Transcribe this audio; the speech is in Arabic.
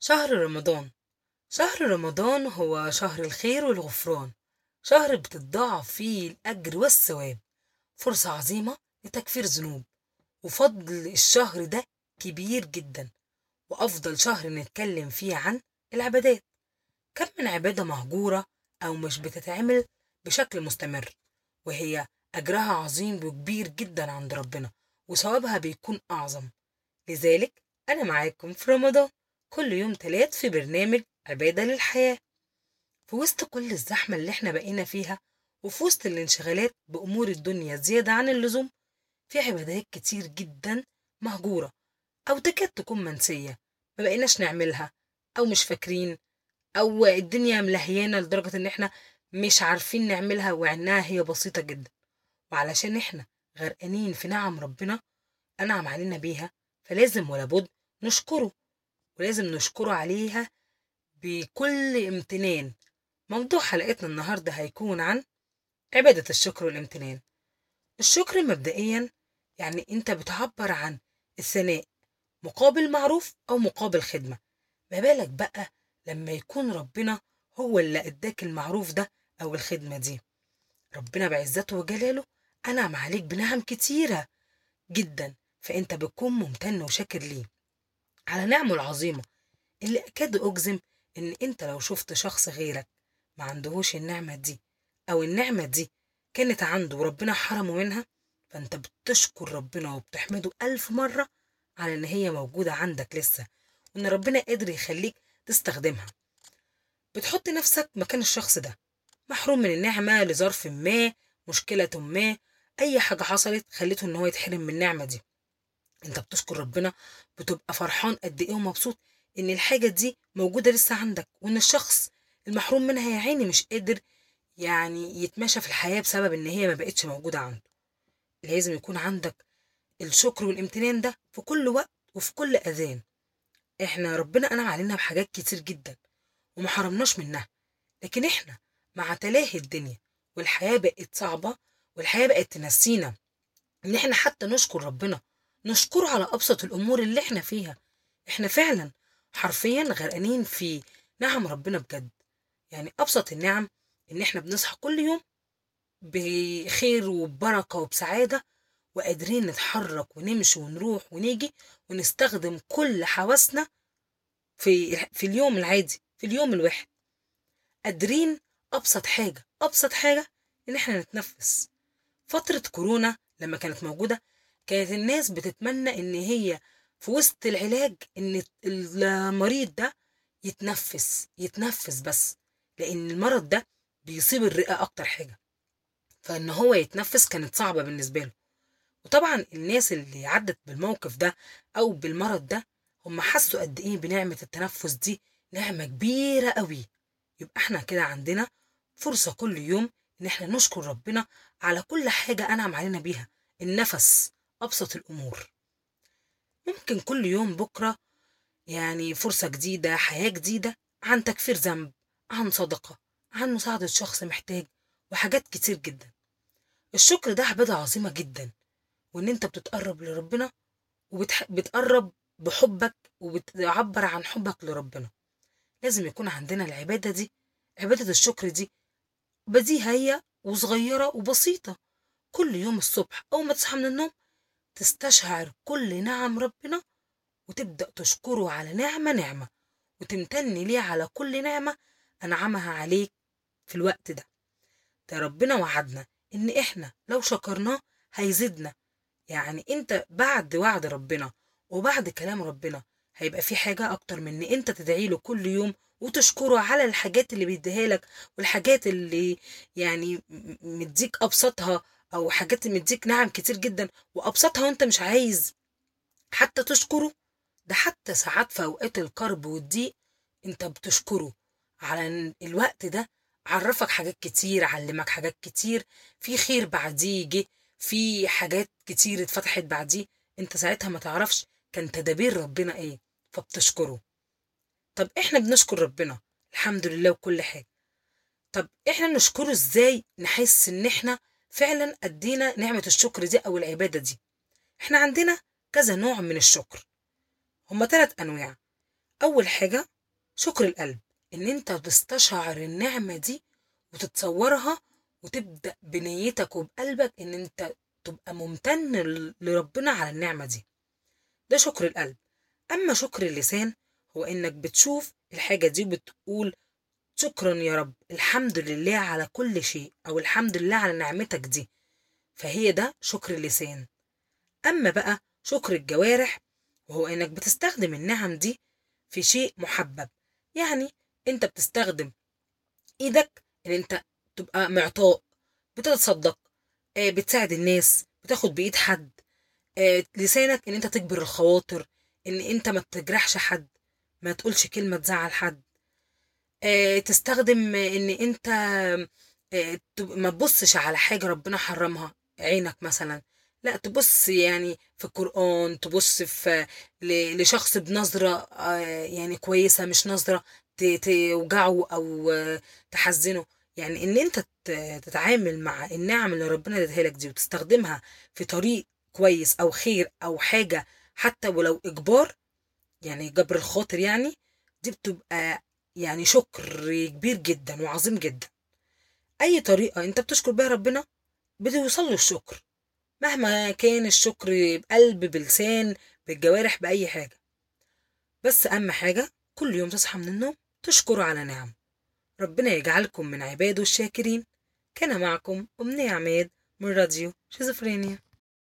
شهر رمضان. شهر رمضان هو شهر الخير والغفران. شهر بتتضاعف فيه الأجر والثواب. فرصة عظيمة لتكفير ذنوب. وفضل الشهر ده كبير جدا. وأفضل شهر نتكلم فيه عن العبادات. كم من عبادة مهجورة أو مش بتتعمل بشكل مستمر. وهي أجرها عظيم وكبير جدا عند ربنا. وثوابها بيكون أعظم. لذلك أنا معاكم في رمضان. كل يوم تلات في برنامج عبادة للحياة. في وسط كل الزحمة اللي إحنا بقينا فيها وفي وسط الانشغالات بأمور الدنيا زيادة عن اللزوم في عبادات كتير جدا مهجورة أو تكاد تكون منسية ما بقيناش نعملها أو مش فاكرين أو الدنيا ملهيانا لدرجة إن إحنا مش عارفين نعملها وعناها هي بسيطة جدا. وعلشان إحنا غرقانين في نعم ربنا أنعم علينا بيها فلازم ولا بد نشكره ولازم نشكره عليها بكل امتنان. موضوع حلقتنا النهاردة هيكون عن عبادة الشكر والامتنان. الشكر مبدئيا يعني أنت بتعبر عن الثناء مقابل معروف أو مقابل خدمة. ما بالك بقى لما يكون ربنا هو اللي أداك المعروف ده أو الخدمة دي. ربنا بعزته وجلاله أنعم عليك بنعم كتيرة جدا فأنت بتكون ممتن وشاكر ليه. على نعمه العظيمة اللي أكاد أجزم إن أنت لو شفت شخص غيرك ما عندهوش النعمة دي أو النعمة دي كانت عنده وربنا حرمه منها فأنت بتشكر ربنا وبتحمده ألف مرة على إن هي موجودة عندك لسه وإن ربنا قادر يخليك تستخدمها. بتحط نفسك مكان الشخص ده محروم من النعمة لظرف ما مشكلة ما أي حاجة حصلت خليته إن هو يتحرم من النعمة دي. أنت بتشكر ربنا بتبقى فرحان قد إيه ومبسوط إن الحاجة دي موجودة لسه عندك وإن الشخص المحروم منها يا عيني مش قادر يعني يتماشى في الحياة بسبب إن هي ما بقتش موجودة عنده. لازم يكون عندك الشكر والامتنان ده في كل وقت وفي كل أذان. إحنا ربنا أنعم علينا بحاجات كتير جدا وما حرمناش منها لكن إحنا مع تلاهي الدنيا والحياة بقت صعبة والحياة بقت تنسينا إن إحنا حتى نشكر ربنا نشكره على أبسط الأمور اللي إحنا فيها. إحنا فعلا حرفيا غرقانين في نعم ربنا بجد. يعني أبسط النعم إن إحنا بنصحى كل يوم بخير وبركة وبسعادة وقادرين نتحرك ونمشي ونروح ونيجي ونستخدم كل حواسنا في في اليوم العادي في اليوم الواحد. قادرين أبسط حاجة أبسط حاجة إن إحنا نتنفس. فترة كورونا لما كانت موجودة كانت الناس بتتمنى إن هي في وسط العلاج إن المريض ده يتنفس يتنفس بس لأن المرض ده بيصيب الرئة أكتر حاجة. فإن هو يتنفس كانت صعبة بالنسبة له. وطبعا الناس اللي عدت بالموقف ده أو بالمرض ده هم حسوا قد إيه بنعمة التنفس دي نعمة كبيرة قوي يبقى إحنا كده عندنا فرصة كل يوم إن إحنا نشكر ربنا على كل حاجة أنعم علينا بيها. النفس أبسط الأمور. ممكن كل يوم بكرة يعني فرصة جديدة حياة جديدة عن تكفير ذنب عن صدقة عن مساعدة شخص محتاج وحاجات كتير جدا. الشكر ده عبادة عظيمة جدا وإن أنت بتتقرب لربنا وبتقرب بحبك وبتعبر عن حبك لربنا. لازم يكون عندنا العبادة دي عبادة الشكر دي بديهة هي وصغيرة وبسيطة. كل يوم الصبح أول ما تصحى من النوم تستشعر كل نعم ربنا وتبدأ تشكره على نعمة نعمة. وتمتن ليه على كل نعمة أنعمها عليك في الوقت ده. ده ربنا وعدنا إن إحنا لو شكرناه هيزيدنا. يعني أنت بعد وعد ربنا وبعد كلام ربنا هيبقى في حاجة أكتر من إن أنت تدعي له كل يوم وتشكره على الحاجات اللي بيديها لك والحاجات اللي يعني مديك أبسطها أو حاجات مديك نعم كتير جدا وأبسطها وأنت مش عايز. حتى تشكره ده حتى ساعات في أوقات الكرب والضيق أنت بتشكره. على الوقت ده عرفك حاجات كتير علمك حاجات كتير. في خير بعديه جه في حاجات كتير اتفتحت بعديه. أنت ساعتها ما تعرفش كان تدابير ربنا إيه فبتشكره. طب إحنا بنشكر ربنا الحمد لله وكل حاجة. طب إحنا نشكره إزاي نحس إن إحنا فعلا أدينا نعمة الشكر دي أو العبادة دي. إحنا عندنا كذا نوع من الشكر. هما ثلاث أنواع. أول حاجة شكر القلب. إن أنت تستشعر النعمة دي وتتصورها وتبدأ بنيتك وبقلبك إن أنت تبقى ممتن لربنا على النعمة دي. ده شكر القلب. أما شكر اللسان هو إنك بتشوف الحاجة دي وبتقول شكرا يا رب. الحمد لله على كل شيء أو الحمد لله على نعمتك دي. فهي ده شكر اللسان. أما بقى شكر الجوارح وهو إنك بتستخدم النعم دي في شيء محبب. يعني أنت بتستخدم إيدك إن أنت تبقى معطاء بتتصدق آه، بتساعد الناس بتاخد بإيد حد آه، لسانك إن أنت تجبر الخواطر إن أنت ما تجرحش حد ما تقولش كلمة تزعل حد. تستخدم آه، إن أنت آه، ما تبصش على حاجة ربنا حرمها عينك مثلا. لا تبص يعني في القرآن تبص في لشخص بنظرة آه، يعني كويسة مش نظرة توجعه أو تحزنه. يعني إن أنت تتعامل مع النعم اللي ربنا اديها لك دي وتستخدمها في طريق كويس أو خير أو حاجة حتى ولو إجبار يعني جبر الخاطر يعني دي بتبقى يعني شكر كبير جدا وعظيم جدا. أي طريقة أنت بتشكر بيها ربنا بتوصل له الشكر. مهما كان الشكر بقلب بلسان بالجوارح بأي حاجة. بس أهم حاجة كل يوم تصحى من النوم تشكروا على نعم ربنا يجعلكم من عباده الشاكرين. كان معكم أمنية عماد من راديو شيزوفرينيا.